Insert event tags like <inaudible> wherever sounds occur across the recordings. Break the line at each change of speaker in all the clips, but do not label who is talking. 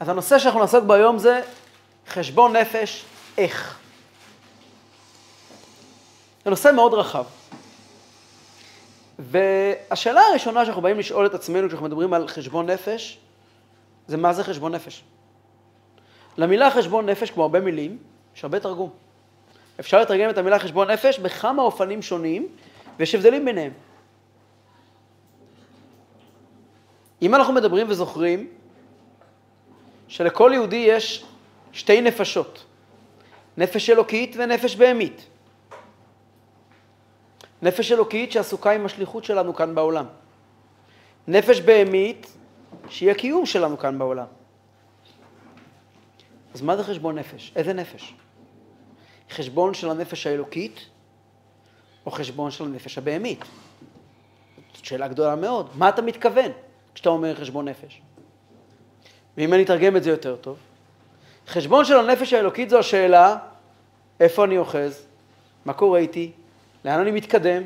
אז הנושא שאנחנו נעסוק בו היום זה חשבון נפש, איך. זה נושא מאוד רחב. והשאלה הראשונה שאנחנו באים לשאול את עצמנו כשאנחנו מדברים על חשבון נפש, זה מה זה חשבון נפש. למילה חשבון נפש, כמו הרבה מילים, יש הרבה תרגום. אפשר לתרגם את המילה חשבון נפש בכמה אופנים שונים, ויש הבדלים ביניהם. אם אנחנו מדברים וזוכרים שלכל יהודי יש שתי נפשות, נפש אלוקית ונפש בהמית. נפש אלוקית שעסוקה עם השליחות שלנו כאן בעולם. נפש בהמית שהיא הקיום שלנו כאן בעולם. אז מה זה חשבון נפש? איזה נפש? חשבון של הנפש האלוקית או חשבון של הנפש הבהמית? זאת שאלה גדולה מאוד. מה אתה מתכוון כשאתה אומר חשבון נפש? ואם אני אתרגם את זה יותר טוב, חשבון של הנפש האלוקית זו השאלה איפה אני אוחז, מה קורה איתי, לאן אני מתקדם.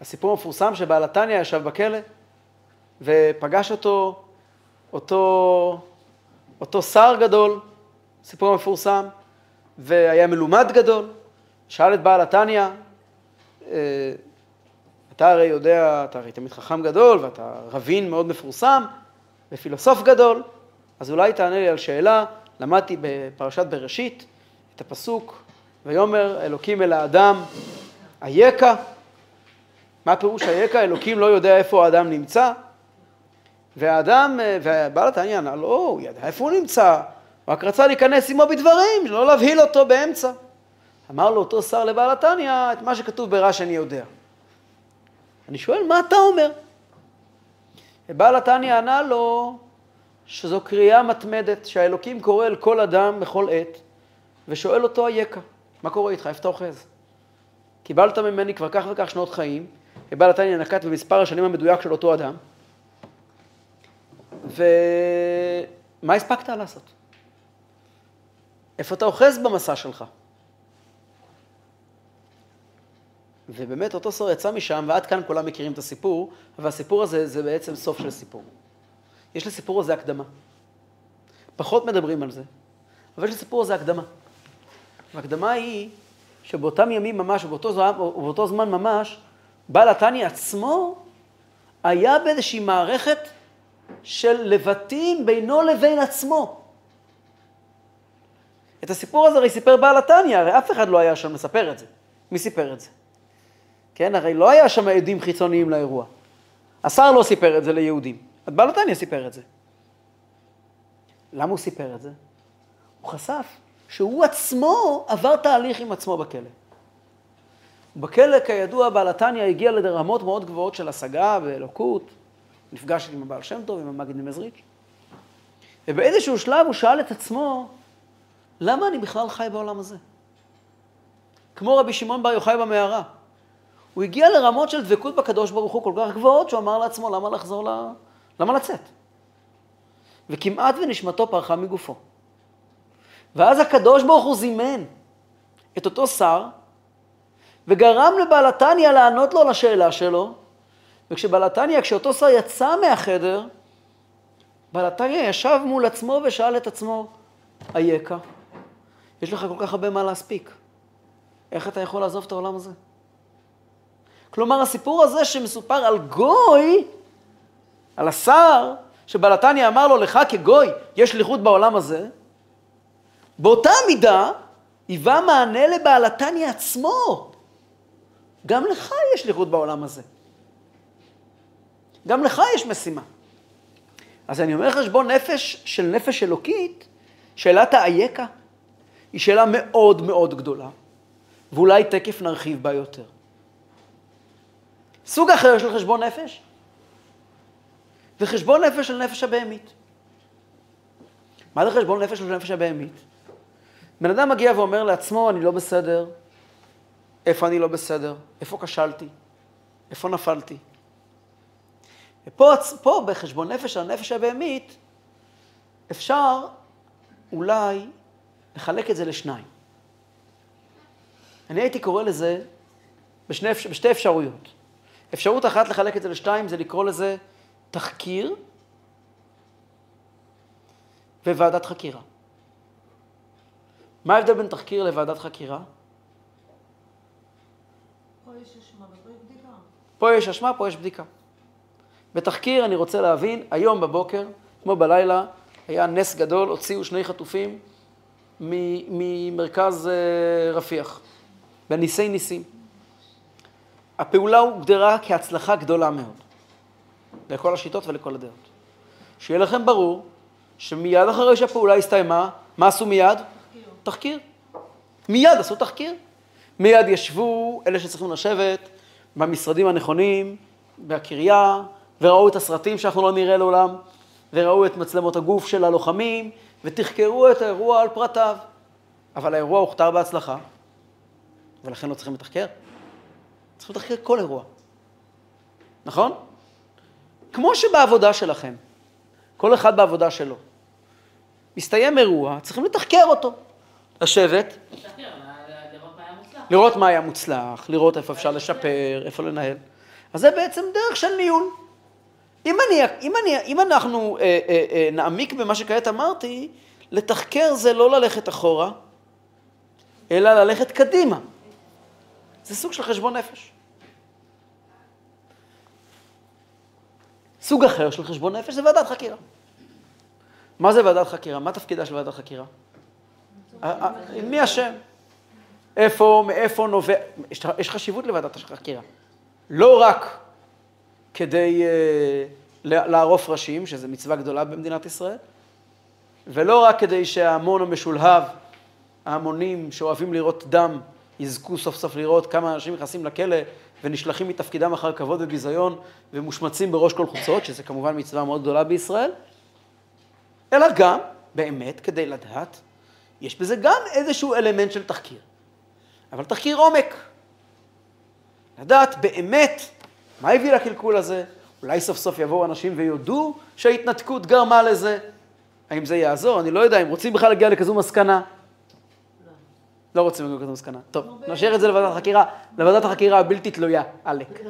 הסיפור המפורסם שבעל התניא ישב בכלא ופגש אותו, אותו, אותו שר גדול, סיפור מפורסם, והיה מלומד גדול, שאל את בעל התניא, אה, אתה הרי יודע, אתה הרי תמיד חכם גדול ואתה רבין מאוד מפורסם ופילוסוף גדול, אז אולי תענה לי על שאלה, למדתי בפרשת בראשית את הפסוק, ויאמר אלוקים אל האדם, אייכה? מה פירוש אייכה? אלוקים לא יודע איפה האדם נמצא? והאדם, ובעל התניא ענה לו, לא, הוא ידע איפה הוא נמצא, הוא רק רצה להיכנס עמו בדברים, לא להבהיל אותו באמצע. אמר לו אותו שר לבעל התניא את מה שכתוב ברש אני יודע. אני שואל, מה אתה אומר? ובעל התניא ענה לו שזו קריאה מתמדת שהאלוקים קורא אל כל אדם בכל עת ושואל אותו אייכה, מה קורה איתך, איפה אתה אוחז? קיבלת ממני כבר כך וכך שנות חיים, ובעל התניא נקט במספר השנים המדויק של אותו אדם, ומה הספקת לעשות? איפה אתה אוחז במסע שלך? ובאמת אותו סוהר יצא משם, ועד כאן כולם מכירים את הסיפור, והסיפור הזה זה בעצם סוף של סיפור. יש לסיפור הזה הקדמה. פחות מדברים על זה, אבל יש לסיפור הזה הקדמה. והקדמה היא שבאותם ימים ממש, ובאותו זמן, ובאותו זמן ממש, בעל התניא עצמו היה באיזושהי מערכת של לבטים בינו לבין עצמו. את הסיפור הזה הרי סיפר בעל התניא, הרי אף אחד לא היה שם לספר את זה. מי סיפר את זה? כן, הרי לא היה שם עדים חיצוניים לאירוע. השר לא סיפר את זה ליהודים, אז בעל התניא סיפר את זה. למה הוא סיפר את זה? הוא חשף שהוא עצמו עבר תהליך עם עצמו בכלא. בכלא, כידוע, בעל התניא הגיע לרמות מאוד גבוהות של השגה ואלוקות, נפגש עם הבעל שם טוב, עם המגיד ממזריץ', ובאיזשהו שלב הוא שאל את עצמו, למה אני בכלל חי בעולם הזה? כמו רבי שמעון בר יוחאי במערה. הוא הגיע לרמות של דבקות בקדוש ברוך הוא כל כך גבוהות, שהוא אמר לעצמו, למה לחזור ל... למה לצאת? וכמעט ונשמתו פרחה מגופו. ואז הקדוש ברוך הוא זימן את אותו שר, וגרם לבעל התניא לענות לו לשאלה שלו, וכשבעל התניא, כשאותו שר יצא מהחדר, בעל התניא ישב מול עצמו ושאל את עצמו, אייכה, יש לך כל כך הרבה מה להספיק, איך אתה יכול לעזוב את העולם הזה? כלומר, הסיפור הזה שמסופר על גוי, על השר, שבעל התניא אמר לו, לך כגוי יש שליחות בעולם הזה, באותה מידה היווה מענה לבעל התניא עצמו. גם לך יש שליחות בעולם הזה. גם לך יש משימה. אז אני אומר חשבון נפש של נפש אלוקית, שאלת האייקה, היא שאלה מאוד מאוד גדולה, ואולי תקף נרחיב בה יותר. סוג אחר של חשבון נפש, וחשבון נפש של נפש הבהמית. מה זה חשבון נפש של נפש הבהמית? בן אדם מגיע ואומר לעצמו, אני לא בסדר, איפה אני לא בסדר, איפה כשלתי, איפה נפלתי. ופה פה, בחשבון נפש של הנפש הבהמית, אפשר אולי לחלק את זה לשניים. אני הייתי קורא לזה בשני, בשתי אפשרויות. אפשרות אחת לחלק את זה לשתיים זה לקרוא לזה תחקיר, וועדת חקירה. מה ההבדל בין תחקיר לוועדת חקירה?
פה יש אשמה ופה יש בדיקה.
פה יש אשמה, פה יש בדיקה. בתחקיר אני רוצה להבין, היום בבוקר, כמו בלילה, היה נס גדול, הוציאו שני חטופים ממרכז אה, רפיח, בניסי ניסים. הפעולה הוגדרה כהצלחה גדולה מאוד, לכל השיטות ולכל הדעות. שיהיה לכם ברור שמיד אחרי שהפעולה הסתיימה, מה עשו מיד?
תחקיר.
תחקיר. מיד עשו תחקיר. מיד ישבו אלה שצריכים לשבת במשרדים הנכונים, בקריה, וראו את הסרטים שאנחנו לא נראה לעולם, וראו את מצלמות הגוף של הלוחמים, ותחקרו את האירוע על פרטיו. אבל האירוע הוכתר בהצלחה, ולכן לא צריכים לתחקר. צריכים לתחקר כל אירוע, נכון? כמו שבעבודה שלכם, כל אחד בעבודה שלו. מסתיים אירוע, צריכים לתחקר אותו. לשבת.
לראות מה היה מוצלח,
לראות איפה אפשר לשפר, איפה לנהל. אז זה בעצם דרך של ניהול. אם, אני, אם, אני, אם אנחנו אה, אה, אה, נעמיק במה שכעת אמרתי, לתחקר זה לא ללכת אחורה, אלא ללכת קדימה. זה סוג של חשבון נפש. סוג אחר של חשבון נפש זה ועדת חקירה. מה זה ועדת חקירה? מה תפקידה של ועדת חקירה? אה, אה, מי אשם? איפה, מאיפה נובע, יש, חשיבות לוועדת החקירה. לא רק כדי uh, לערוף ראשים, שזו מצווה גדולה במדינת ישראל, ולא רק כדי שההמון המשולהב, ההמונים שאוהבים לראות דם, יזכו סוף סוף לראות כמה אנשים נכנסים לכלא ונשלחים מתפקידם אחר כבוד וביזיון ומושמצים בראש כל חוצות, שזה כמובן מצווה מאוד גדולה בישראל, אלא גם, באמת, כדי לדעת, יש בזה גם איזשהו אלמנט של תחקיר. אבל תחקיר עומק. לדעת באמת מה הביא לקלקול הזה, אולי סוף סוף יבואו אנשים ויודו שההתנתקות גרמה לזה. האם זה יעזור? אני לא יודע, אם רוצים בכלל להגיע לכזו מסקנה. לא רוצים להגיע לכזו מסקנה. טוב, נשאיר את זה לוועדת החקירה, לוועדת החקירה הבלתי תלויה, עלק.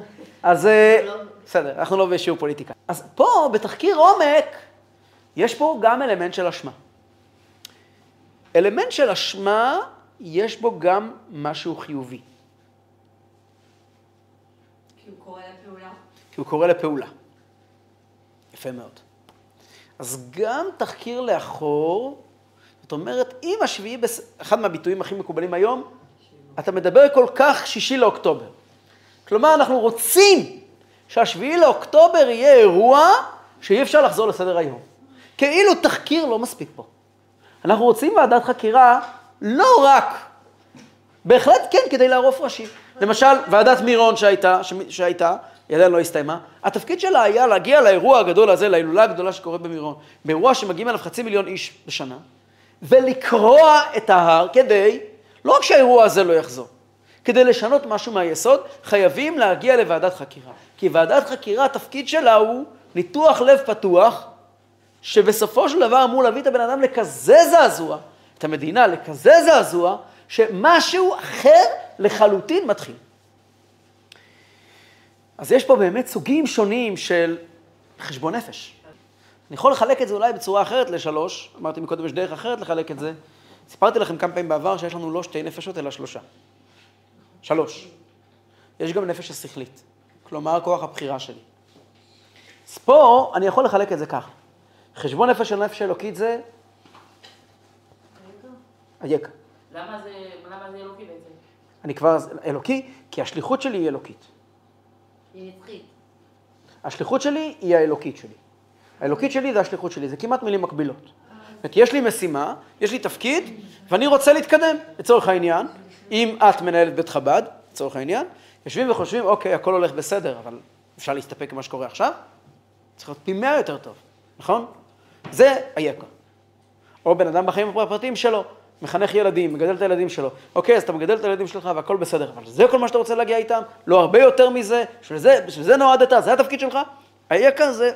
אז אה, בסדר, אנחנו לא בשיעור פוליטיקה. אז פה, בתחקיר עומק, יש פה גם אלמנט של אשמה. אלמנט של אשמה, יש בו גם משהו חיובי,
כי הוא קורא לפעולה.
כי הוא קורא לפעולה. יפה מאוד. אז גם תחקיר לאחור, זאת אומרת, אם השביעי, בס... אחד מהביטויים הכי מקובלים היום, אתה מדבר כל כך שישי לאוקטובר. כלומר, אנחנו רוצים שהשביעי לאוקטובר יהיה אירוע שאי אפשר לחזור לסדר היום. כאילו תחקיר לא מספיק פה. אנחנו רוצים ועדת חקירה לא רק, בהחלט כן, כדי לערוף ראשים. למשל, ועדת מירון שהייתה. שהייתה, היא עדיין לא הסתיימה, התפקיד שלה היה להגיע לאירוע הגדול הזה, להילולה הגדולה שקורית במירון, באירוע שמגיעים אליו חצי מיליון איש בשנה, ולקרוע את ההר כדי, לא רק שהאירוע הזה לא יחזור, כדי לשנות משהו מהיסוד, חייבים להגיע לוועדת חקירה. כי ועדת חקירה, התפקיד שלה הוא ניתוח לב פתוח, שבסופו של דבר אמור להביא את הבן אדם לכזה זעזוע, את המדינה לכזה זעזוע, שמשהו אחר לחלוטין מתחיל. אז יש פה באמת סוגים שונים של חשבון נפש. אני יכול לחלק את זה אולי בצורה אחרת לשלוש, אמרתי מקודם, יש דרך אחרת לחלק את זה. סיפרתי לכם כמה פעמים בעבר שיש לנו לא שתי נפשות, אלא שלושה. שלוש. יש גם נפש השכלית, כלומר כוח הבחירה שלי. אז פה אני יכול לחלק את זה ככה. חשבון נפש של נפש אלוקית זה היקה.
למה זה למה זה אלוקי בעצם?
אני כבר אלוקי, כי השליחות שלי היא אלוקית.
היא נצחית.
השליחות שלי היא האלוקית שלי. האלוקית שלי זה השליחות שלי, זה כמעט מילים מקבילות. זאת יש לי משימה, יש לי תפקיד, ואני רוצה להתקדם. לצורך העניין, אם את מנהלת בית חב"ד, לצורך העניין, יושבים וחושבים, אוקיי, הכל הולך בסדר, אבל אפשר להסתפק במה שקורה עכשיו? צריך להיות פי מאה יותר טוב, נכון? זה היקה. או בן אדם בחיים הפרטיים שלו, מחנך ילדים, מגדל את הילדים שלו. אוקיי, אז אתה מגדל את הילדים שלך והכל בסדר, אבל זה כל מה שאתה רוצה להגיע איתם? לא הרבה יותר מזה? בשביל זה, בשביל זה נועדת? זה התפקיד שלך? היקה זה,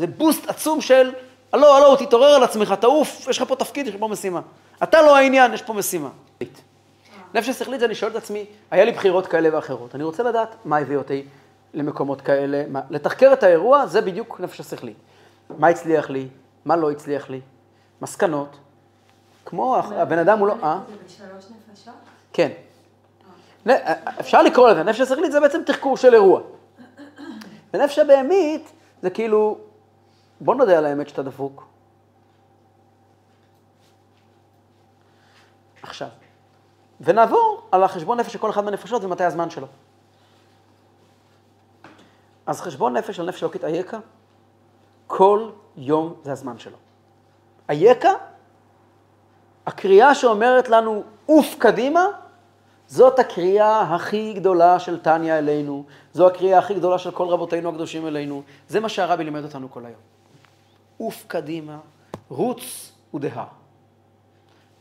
זה בוסט עצום של, הלו, הלו, תתעורר על עצמך, תעוף, יש לך פה תפקיד, יש לך פה משימה. אתה לא העניין, יש פה משימה. נפש השכלית זה אני שואל את עצמי, היה לי בחירות כאלה ואחרות, אני רוצה לדעת מה הביא אותי למקומות כאלה, מה, לתחקר את האירוע, זה בדיוק נפש השכלית. מה הצליח לי, מה לא הצליח לי, מסקנות, כמו הבן אדם הוא לא... אה?
זה בשלוש נפשות?
כן. אפשר לקרוא לזה, נפש השכלית זה בעצם תחקור של אירוע. ונפש הבהמית זה כאילו, בוא נודה על האמת שאתה דפוק. עכשיו, ונעבור על החשבון נפש של כל אחד מהנפשות ומתי הזמן שלו. אז חשבון נפש של נפש אלוקית אייכה, כל יום זה הזמן שלו. אייכה, הקריאה שאומרת לנו עוף קדימה, זאת הקריאה הכי גדולה של טניה אלינו, זו הקריאה הכי גדולה של כל רבותינו הקדושים אלינו, זה מה שהרבי לימד אותנו כל היום. עוף קדימה, רוץ ודהר.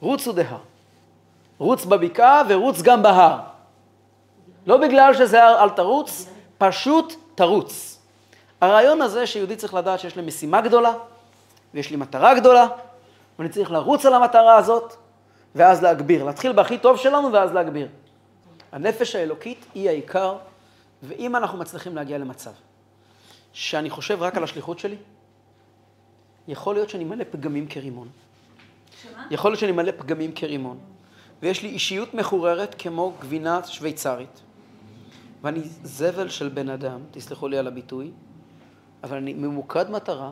רוץ ודהר. רוץ בבקעה ורוץ גם בהר. לא בגלל שזה הר אל תרוץ, פשוט תרוץ. הרעיון הזה שיהודי צריך לדעת שיש לי משימה גדולה, ויש לי מטרה גדולה, ואני צריך לרוץ על המטרה הזאת, ואז להגביר. להתחיל בהכי טוב שלנו ואז להגביר. הנפש האלוקית היא העיקר, ואם אנחנו מצליחים להגיע למצב שאני חושב רק על השליחות שלי, יכול להיות שאני מלא פגמים כרימון.
שמה?
יכול להיות שאני מלא פגמים כרימון. ויש לי אישיות מחוררת כמו גבינה שוויצרית. ואני זבל של בן אדם, תסלחו לי על הביטוי, אבל אני ממוקד מטרה,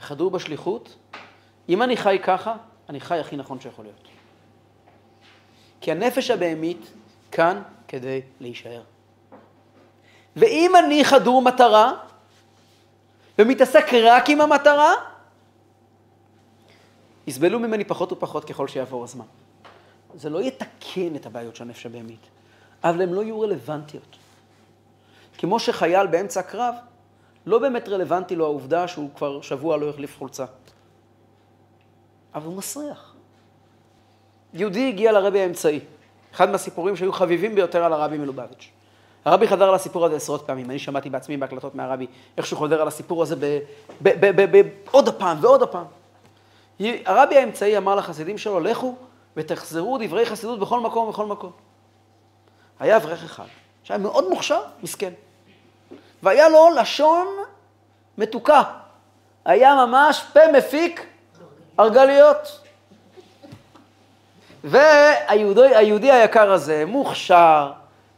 חדור בשליחות. אם אני חי ככה, אני חי הכי נכון שיכול להיות. כי הנפש הבהמית כאן כדי להישאר. ואם אני חדור מטרה, ומתעסק רק עם המטרה, יסבלו ממני פחות ופחות ככל שיעבור הזמן. זה לא יתקן את הבעיות של הנפש הבהמית, אבל הן לא יהיו רלוונטיות. כמו שחייל באמצע הקרב, לא באמת רלוונטי לו העובדה שהוא כבר שבוע לא החליף חולצה. אבל הוא מסריח. יהודי הגיע לרבי האמצעי, אחד מהסיפורים שהיו חביבים ביותר על הרבי מלובביץ'. הרבי חזר על הסיפור הזה עשרות פעמים, אני שמעתי בעצמי בהקלטות מהרבי, איך שהוא חוזר על הסיפור הזה ב- ב- ב- ב- ב- עוד הפעם ועוד הפעם. הרבי האמצעי אמר לחסידים שלו, לכו ותחזרו דברי חסידות בכל מקום ובכל מקום. היה אברך אחד, שהיה מאוד מוכשר, מסכן. והיה לו לשון מתוקה. היה ממש פה מפיק ארגליות. והיהודי היהודי היקר הזה, מוכשר,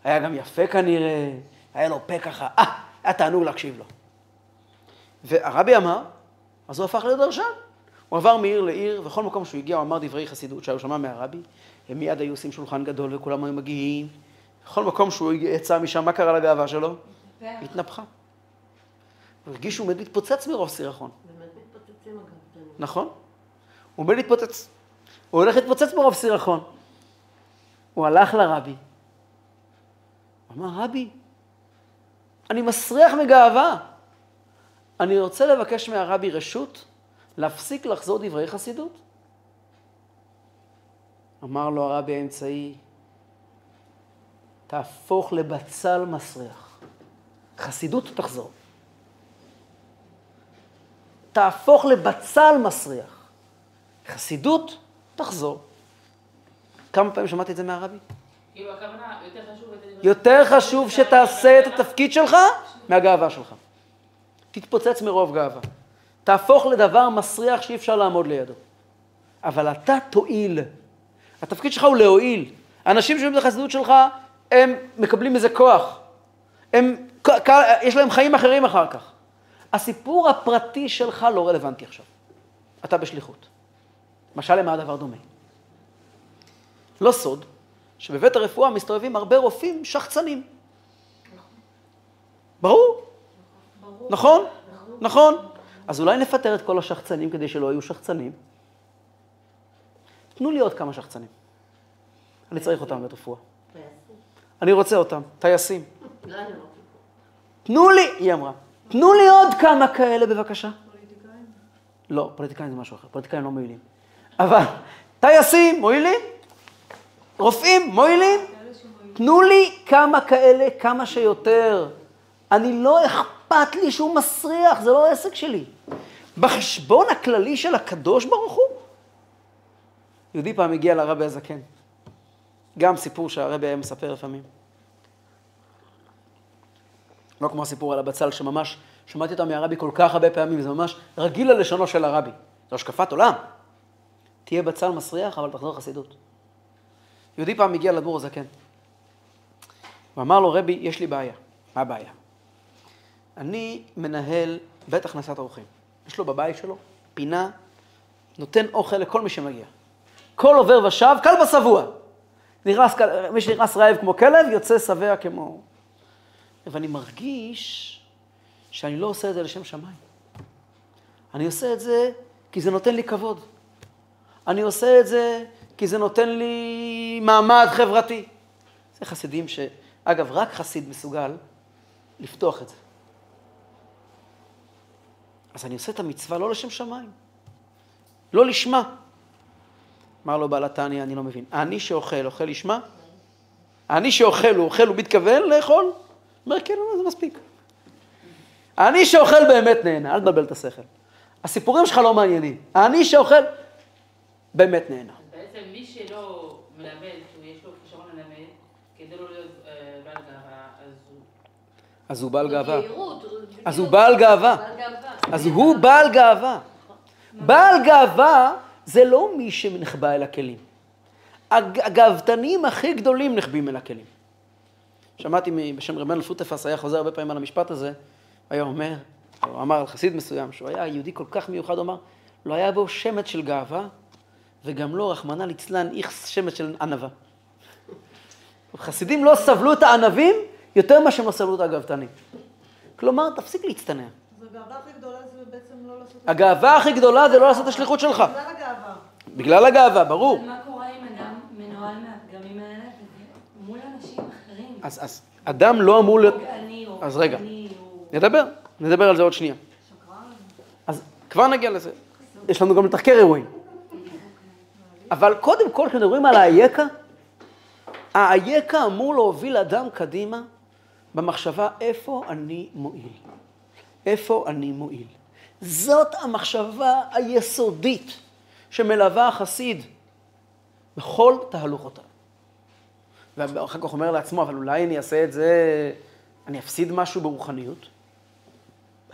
היה גם יפה כנראה, היה לו פה ככה, אה, היה תענוג להקשיב לו. והרבי אמר, אז הוא הפך להיות דרשן. הוא עבר מעיר לעיר, וכל מקום שהוא הגיע הוא אמר דברי חסידות שהוא שמע מהרבי, הם מיד היו עושים שולחן גדול וכולם היו מגיעים. בכל מקום שהוא יצא משם, מה קרה לגאווה שלו? התנפחה. הוא הרגיש שהוא עומד להתפוצץ מרוב סירחון.
באמת מתפוצצים אגב. תמיד.
נכון? הוא עומד להתפוצץ. הוא הולך להתפוצץ מרוב סירחון. הוא הלך לרבי. הוא אמר, רבי, אני מסריח מגאווה. אני רוצה לבקש מהרבי רשות להפסיק לחזור דברי חסידות. אמר לו הרבי האמצעי, תהפוך לבצל מסריח. חסידות תחזור. תהפוך לבצל מסריח. חסידות תחזור. כמה פעמים שמעתי את זה מהרבי?
כאילו הכוונה, יותר חשוב...
יותר חשוב שתעשה את התפקיד שלך מהגאווה שלך. תתפוצץ מרוב גאווה. תהפוך לדבר מסריח שאי אפשר לעמוד לידו. אבל אתה תועיל. התפקיד שלך הוא להועיל. האנשים שיושבים בחסידות שלך, הם מקבלים מזה כוח. הם, יש להם חיים אחרים אחר כך. הסיפור הפרטי שלך לא רלוונטי עכשיו. אתה בשליחות. משל למה הדבר דומה? לא סוד שבבית הרפואה מסתובבים הרבה רופאים שחצנים. ברור,
ברור.
נכון? נכון. אז אולי נפטר את כל השחצנים כדי שלא יהיו שחצנים? תנו לי עוד כמה שחצנים. אני צריך אותם בבית רפואה.
טייסים.
אני רוצה אותם, טייסים.
לא אני לא.
תנו לי, היא אמרה, תנו לי עוד כמה כאלה בבקשה.
פוליטיקאים?
לא, פוליטיקאים זה משהו אחר, פוליטיקאים לא מועילים. אבל טייסים מועילים, רופאים מועילים. תנו לי כמה כאלה, כמה שיותר. אני לא אכפת לי שהוא מסריח, זה לא העסק שלי. בחשבון הכללי של הקדוש ברוך הוא. יהודי פעם הגיע לרבי הזקן. גם סיפור שהרבי היה מספר לפעמים. לא כמו הסיפור על הבצל, שממש שמעתי אותה מהרבי כל כך הרבה פעמים, זה ממש רגיל ללשונו של הרבי. זו השקפת עולם. תהיה בצל מסריח, אבל תחזור לחסידות. יהודי פעם הגיע לדבור הזקן. ואמר לו, רבי, יש לי בעיה. מה הבעיה? אני מנהל בית הכנסת אורחים. יש לו בבית שלו פינה, נותן אוכל לכל מי שמגיע. כל עובר ושב, כלבא שבוע. נכנס, מי שנכנס רעב כמו כלב, יוצא שבע כמו... ואני מרגיש שאני לא עושה את זה לשם שמיים. אני עושה את זה כי זה נותן לי כבוד. אני עושה את זה כי זה נותן לי מעמד חברתי. זה חסידים ש... אגב, רק חסיד מסוגל לפתוח את זה. אז אני עושה את המצווה לא לשם שמיים, לא לשמה. אמר לו בעל התניא, אני לא מבין. אני שאוכל, אוכל לשמה? אני שאוכל, הוא אוכל, הוא מתכוון לאכול? אומר, כן, זה מספיק. אני שאוכל באמת נהנה, אל תבלבל את השכל. הסיפורים שלך לא מעניינים. אני שאוכל באמת נהנה.
בעצם מי שלא מלמד, שהוא יש לו כישרון ללמד, כדי לא להיות אה, בעל גאווה, אז הוא...
אז הוא בעל גאווה.
יהירות,
אז הוא בעל גאווה. אז הוא בעל גאווה. בעל גאווה זה לא מי שנחבא אל הכלים. הג- הגאוותנים הכי גדולים נחבים אל הכלים. שמעתי בשם רבן אלפוטפס, היה חוזר הרבה פעמים על המשפט הזה, היה אומר, הוא אמר על חסיד מסוים, שהוא היה יהודי כל כך מיוחד, הוא אמר, לא היה בו שמץ של גאווה, וגם לא, רחמנא ליצלן, איכס שמץ של ענווה. חסידים לא סבלו את הענבים יותר ממה שהם לא סבלו את הגאוותנים. כלומר, תפסיק להצטנע.
אז הגאווה הכי גדולה זה בעצם לא לעשות את
הגאווה הכי גדולה זה לא לעשות את השליחות שלך.
בגלל הגאווה.
בגלל הגאווה, ברור.
מה קורה אם אדם מנוהל מהפגמים האלה מול אנשים אחרים?
אז, אז אדם לא אמור להיות...
או
אז רגע. נדבר, נדבר על זה עוד שנייה. אז כבר נגיע לזה. יש לנו גם לתחקר אירועים. אבל קודם כל, כשמדברים על האייקה, האייקה אמור להוביל אדם קדימה במחשבה איפה אני מועיל. איפה אני מועיל. זאת המחשבה היסודית שמלווה החסיד בכל תהלוכותיו. ואחר כך אומר לעצמו, אבל אולי אני אעשה את זה, אני אפסיד משהו ברוחניות?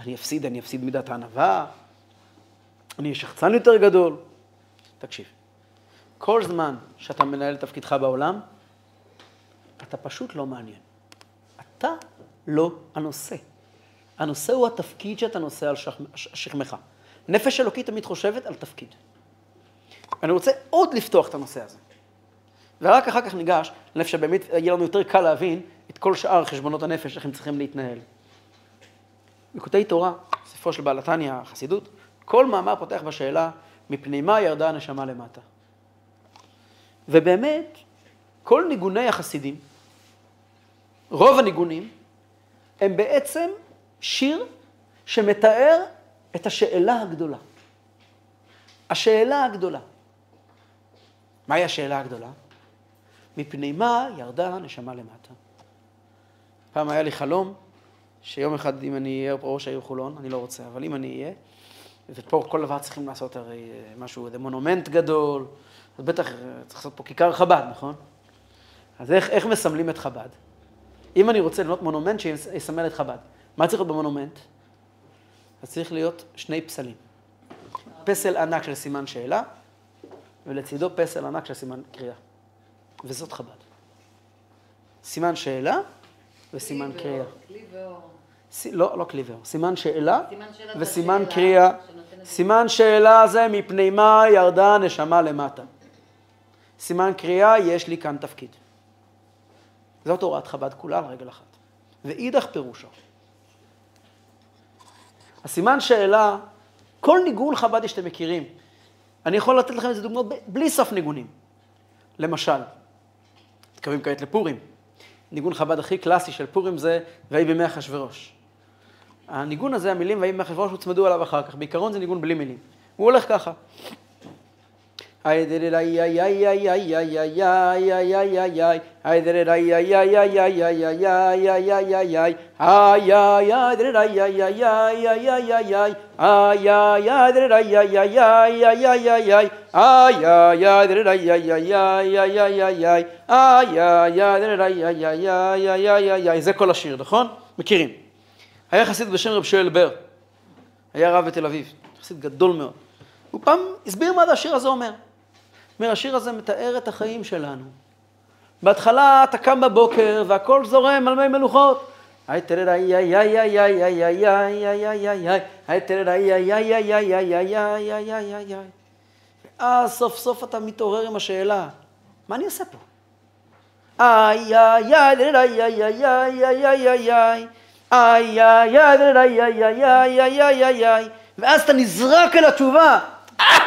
אני אפסיד, אני אפסיד מידת הענווה, אני אהיה שחצן יותר גדול. תקשיב, כל זמן שאתה מנהל תפקידך בעולם, אתה פשוט לא מעניין. אתה לא הנושא. הנושא הוא התפקיד שאתה נושא על שכמך. נפש אלוקית תמיד חושבת על תפקיד. אני רוצה עוד לפתוח את הנושא הזה. ורק אחר כך ניגש לנפש שבאמת יהיה לנו יותר קל להבין את כל שאר חשבונות הנפש, איך הם צריכים להתנהל. בקוטעי תורה, ספרו של בעל התניא, החסידות, כל מאמר פותח בשאלה, מפני מה ירדה הנשמה למטה. ובאמת, כל ניגוני החסידים, רוב הניגונים, הם בעצם שיר שמתאר את השאלה הגדולה. השאלה הגדולה. מהי השאלה הגדולה? מפני מה ירדה הנשמה למטה? פעם היה לי חלום שיום אחד אם אני אהיה פה ראש העיר חולון, אני לא רוצה, אבל אם אני אהיה, ופה כל דבר צריכים לעשות הרי אה, משהו, איזה מונומנט גדול, אז בטח אה, צריך לעשות פה כיכר חב"ד, נכון? אז איך, איך מסמלים את חב"ד? אם אני רוצה לבנות מונומנט שיסמל את חב"ד, מה צריך להיות במונומנט? אז צריך להיות שני פסלים. פסל ענק של סימן שאלה, ולצידו פסל ענק של סימן קריאה. וזאת חב"ד. סימן שאלה וסימן קריאה.
כלי ואור.
ס- לא, לא כלי ואור. סימן שאלה
סימן
וסימן קריאה. סימן שאלה זה מפני מה ירדה הנשמה למטה. סימן קריאה, יש לי כאן תפקיד. זאת הוראת חב"ד כולה על רגל אחת. ואידך פירושו. הסימן שאלה, כל ניגון חב"די שאתם מכירים, אני יכול לתת לכם איזה דוגמאות בלי סוף ניגונים. למשל, מתקרבים כעת לפורים. ניגון חב"ד הכי קלאסי של פורים זה ויהי בימי אחשוורוש. הניגון הזה, המילים ויהי בימי אחשוורוש, הוצמדו עליו אחר כך. בעיקרון זה ניגון בלי מילים. הוא הולך ככה. זה כל השיר, נכון? מכירים. היה חסיד בשם רב שואל בר, היה רב בתל אביב, חסיד גדול מאוד. הוא פעם הסביר מה השיר הזה אומר. אומר, השיר הזה מתאר את החיים שלנו. בהתחלה אתה קם בבוקר והכל זורם על מי מלוכות. היי תרראי איי איי איי איי איי איי איי איי איי איי היי תרראי איי איי איי איי איי איי איי איי איי איי איי ואז סוף סוף אתה מתעורר עם השאלה, מה אני עושה פה? איי איי איי תרראי איי איי איי איי איי איי איי איי איי איי איי איי איי איי איי איי איי ואז אתה נזרק אל התשובה. איי,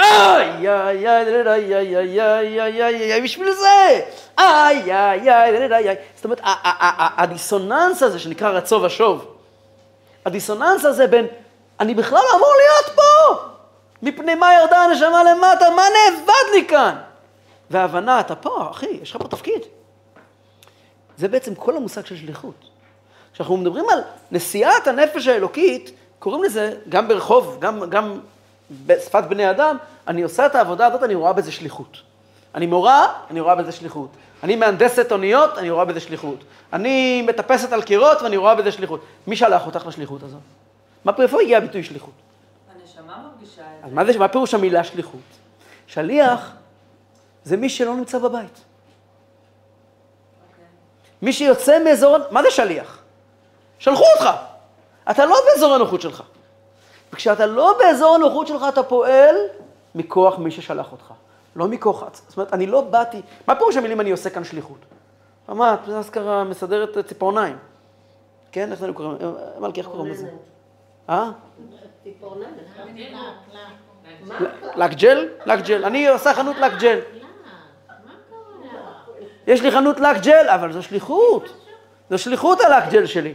איי, בשביל זה! איי. זאת אומרת, הדיסוננס הזה שנקרא רצו ושוב, הדיסוננס הזה בין, אני בכלל לא אמור להיות פה! מפני מה ירדה הנשמה למטה? מה נאבד לי כאן? וההבנה, אתה פה, אחי, יש לך פה תפקיד. זה בעצם כל המושג של שליחות. כשאנחנו מדברים על נשיאת הנפש האלוקית, קוראים לזה, גם ברחוב, גם, גם בשפת בני אדם, אני עושה את העבודה הזאת, אני רואה בזה שליחות. אני מורה, אני רואה בזה שליחות. אני מהנדסת אוניות, אני רואה בזה שליחות. אני מטפסת על קירות ואני רואה בזה שליחות. מי שלח אותך לשליחות הזאת? מה, איפה הגיע הביטוי שליחות?
הנשמה מרגישה את
אז מה, זה, מה פירוש המילה שליחות? שליח זה מי שלא נמצא בבית. מי שיוצא מאזור, מה זה שליח? שלחו אותך. אתה לא באזור הנוחות שלך. וכשאתה לא באזור הנוחות שלך, אתה פועל מכוח מי ששלח אותך. לא מכוח, זאת אומרת, אני לא באתי, מה פירוש המילים אני עושה כאן שליחות? מה, את אזכרה מסדרת ציפורניים. כן, איך זה קוראים? מלכי, איך קוראים לזה? אה?
ציפורניים.
לק ג'ל? לק ג'ל. אני עושה חנות לק ג'ל. יש לי חנות לק ג'ל, אבל זו שליחות. זו שליחות הלק ג'ל שלי.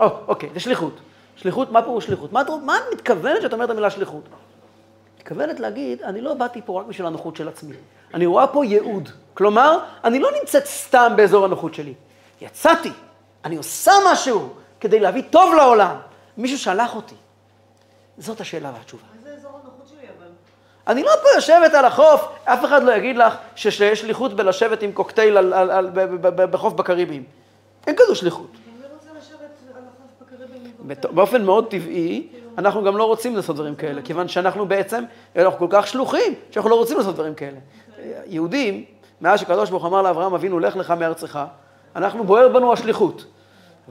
או, אוקיי, זה שליחות. שליחות, מה פירוש שליחות? מה, את- מה את מתכוונת כשאת אומרת את המילה שליחות? מתכוונת להגיד, אני לא באתי פה רק בשביל הנוחות של עצמי. אני רואה פה ייעוד. כלומר, אני לא נמצאת סתם באזור הנוחות שלי. יצאתי, אני עושה משהו כדי להביא טוב לעולם. מישהו שלח אותי. זאת השאלה והתשובה.
מה זה אזור הנוחות שלי, אבל?
אני לא פה יושבת על החוף, אף אחד לא יגיד לך שיש שליחות בלשבת עם קוקטייל על, על, על, ב- בחוף בקריביים. אין כזו שליחות.
אני לא רוצה לשבת על החוף בקריבים עם
בת- באופן מאוד טבעי, אנחנו גם לא רוצים לעשות דברים כאלה, כיוון שאנחנו בעצם, אנחנו כל כך שלוחים, שאנחנו לא רוצים לעשות דברים כאלה. יהודים, מאז שקדוש ברוך אמר לאברהם אבינו, לך לך מארצך, אנחנו, בוער בנו השליחות.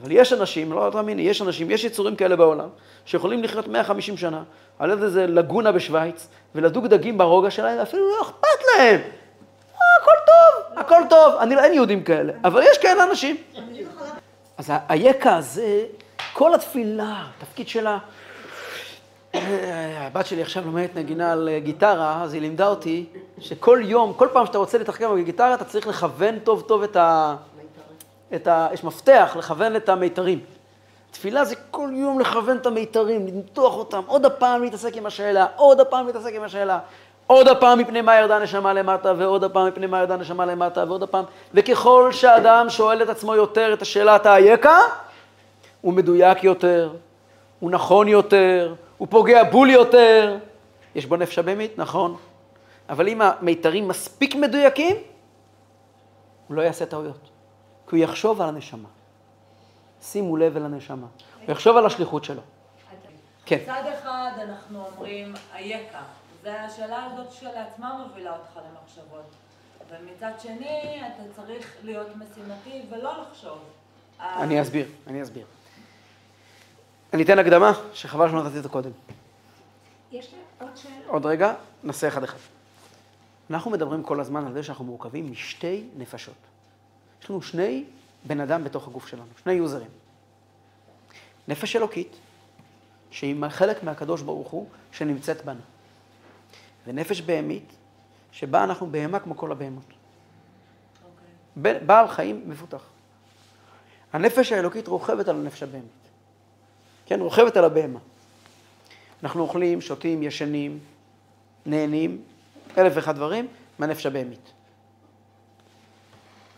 אבל יש אנשים, לא תאמיני, יש אנשים, יש יצורים כאלה בעולם, שיכולים לחיות 150 שנה, על איזה לגונה בשוויץ, ולדוג דגים ברוגע שלהם, ואפילו לא אכפת להם. אה, הכל טוב, הכל טוב. אני, אין יהודים כאלה, אבל יש כאלה אנשים. אז היקע הזה, כל התפילה, התפקיד שלה, הבת שלי עכשיו לומדת נגינה על אה, גיטרה, אז היא לימדה אותי שכל יום, כל פעם שאתה רוצה לתחקר בגיטרה, אתה צריך לכוון טוב טוב את ה... את ה... יש מפתח לכוון את המיתרים. תפילה זה כל יום לכוון את המיתרים, למתוח אותם, עוד הפעם להתעסק עם השאלה, עוד הפעם להתעסק עם השאלה, עוד הפעם מפני מה ירדה נשמה למטה, ועוד הפעם מפני מה ירדה נשמה למטה, ועוד הפעם. וככל שאדם שואל את עצמו יותר את השאלת האייכה, הוא מדויק יותר, הוא נכון יותר, הוא פוגע בול יותר. יש בו נפש הבהמית, נכון. אבל אם המיתרים מספיק מדויקים, הוא לא יעשה טעויות. כי הוא יחשוב על הנשמה. שימו לב אל הנשמה. הוא יחשוב על השליחות שלו. כן.
מצד אחד אנחנו אומרים אייכה, והשאלה הזאת שלעצמה מובילה אותך למחשבות. ומצד שני, אתה צריך להיות משימתי ולא לחשוב.
אני אסביר, אני אסביר. אני אתן הקדמה, שחבל שלא נתתי אותה קודם.
יש לי עוד שאלה.
עוד רגע, נעשה אחד אחד. אנחנו מדברים כל הזמן על זה שאנחנו מורכבים משתי נפשות. יש לנו שני בן אדם בתוך הגוף שלנו, שני יוזרים. נפש אלוקית, שהיא חלק מהקדוש ברוך הוא, שנמצאת בנו. ונפש בהמית, שבה אנחנו בהמה כמו כל הבהמות. ב- בעל חיים מפותח. הנפש האלוקית רוכבת על הנפש הבהמית. כן, רוכבת על הבהמה. אנחנו אוכלים, שותים, ישנים, נהנים, אלף ואחד דברים, מהנפש הבהמית.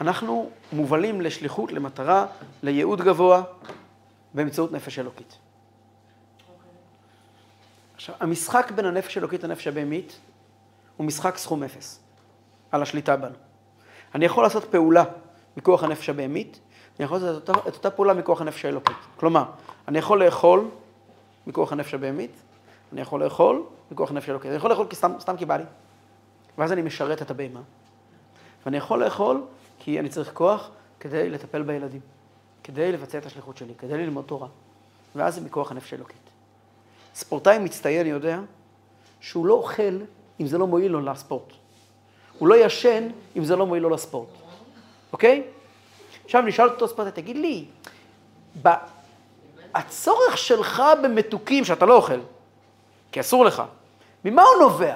אנחנו מובלים לשליחות, למטרה, לייעוד גבוה, באמצעות נפש אלוקית. עכשיו, המשחק בין הנפש האלוקית לנפש הבהמית הוא משחק סכום אפס, על השליטה בנו. אני יכול לעשות פעולה מכוח הנפש הבהמית, אני יכול לעשות את אותה, את אותה פעולה מכוח הנפש האלוקית. כלומר, אני יכול לאכול מכוח הנפש הבהמית, אני יכול לאכול מכוח הנפש האלוקית. אני יכול לאכול כי סתם, סתם כי בא לי. ואז אני משרת את הבהמה. ואני יכול לאכול כי אני צריך כוח כדי לטפל בילדים, כדי לבצע את השליחות שלי, כדי ללמוד תורה. ואז זה מכוח הנפש האלוקית. ספורטאי מצטיין יודע שהוא לא אוכל אם זה לא מועיל לו לספורט. הוא לא ישן אם זה לא מועיל לו לספורט, אוקיי? עכשיו נשאל אותו ספורטאי, תגיד לי, הצורך שלך במתוקים שאתה לא אוכל, כי אסור לך, ממה הוא נובע?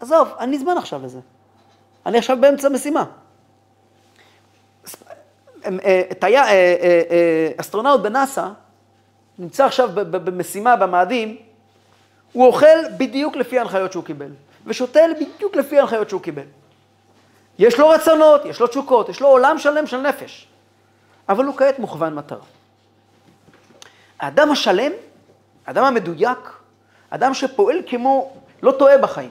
עזוב, אין לי זמן עכשיו לזה. אני עכשיו באמצע משימה. טי- אה, אה, אה, אסטרונאוט בנאסא נמצא עכשיו במשימה במאדים, הוא אוכל בדיוק לפי ההנחיות שהוא קיבל, ושותל בדיוק לפי ההנחיות שהוא קיבל. יש לו רצונות, יש לו תשוקות, יש לו עולם שלם של נפש, אבל הוא כעת מוכוון מטרה. האדם השלם, האדם המדויק, אדם שפועל כמו, לא טועה בחיים,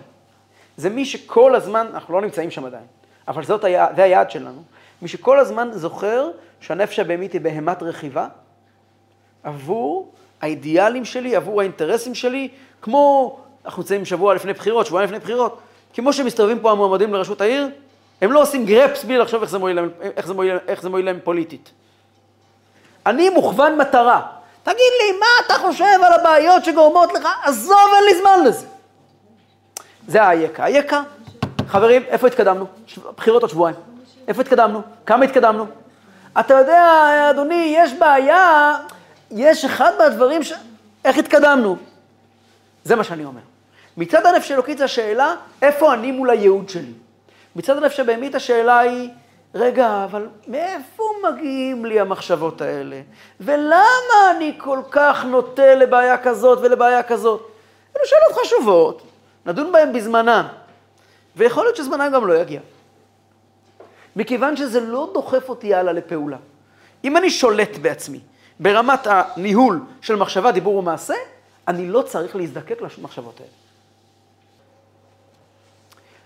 זה מי שכל הזמן, אנחנו לא נמצאים שם עדיין, אבל זאת היה, זה היעד שלנו, מי שכל הזמן זוכר שהנפש הבהמית היא בהמת רכיבה, עבור האידיאלים שלי, עבור האינטרסים שלי, כמו, אנחנו נמצאים שבוע לפני בחירות, שבועיים לפני בחירות, כמו שמסתובבים פה המועמדים לראשות העיר, הם לא עושים גרפס בלי לחשוב איך זה מועיל להם, איך זה מועיל, איך זה מועיל להם פוליטית. אני מוכוון מטרה. תגיד לי, מה אתה חושב על הבעיות שגורמות לך? עזוב, אין לי זמן לזה. זה האייקה. האייקה, חברים, איפה התקדמנו? בחירות עוד שבועיים. איפה התקדמנו? כמה התקדמנו? אתה יודע, אדוני, יש בעיה, יש אחד מהדברים ש... איך התקדמנו? זה מה שאני אומר. מצד הנפש האלוקית זה השאלה, איפה אני מול הייעוד שלי? מצד הנפש הבהמית השאלה היא, רגע, אבל מאיפה מגיעים לי המחשבות האלה? ולמה אני כל כך נוטה לבעיה כזאת ולבעיה כזאת? אלו שאלות חשובות, נדון בהן בזמנן, ויכול להיות שזמנן גם לא יגיע. מכיוון שזה לא דוחף אותי הלאה לפעולה. אם אני שולט בעצמי ברמת הניהול של מחשבה, דיבור ומעשה, אני לא צריך להזדקק למחשבות האלה.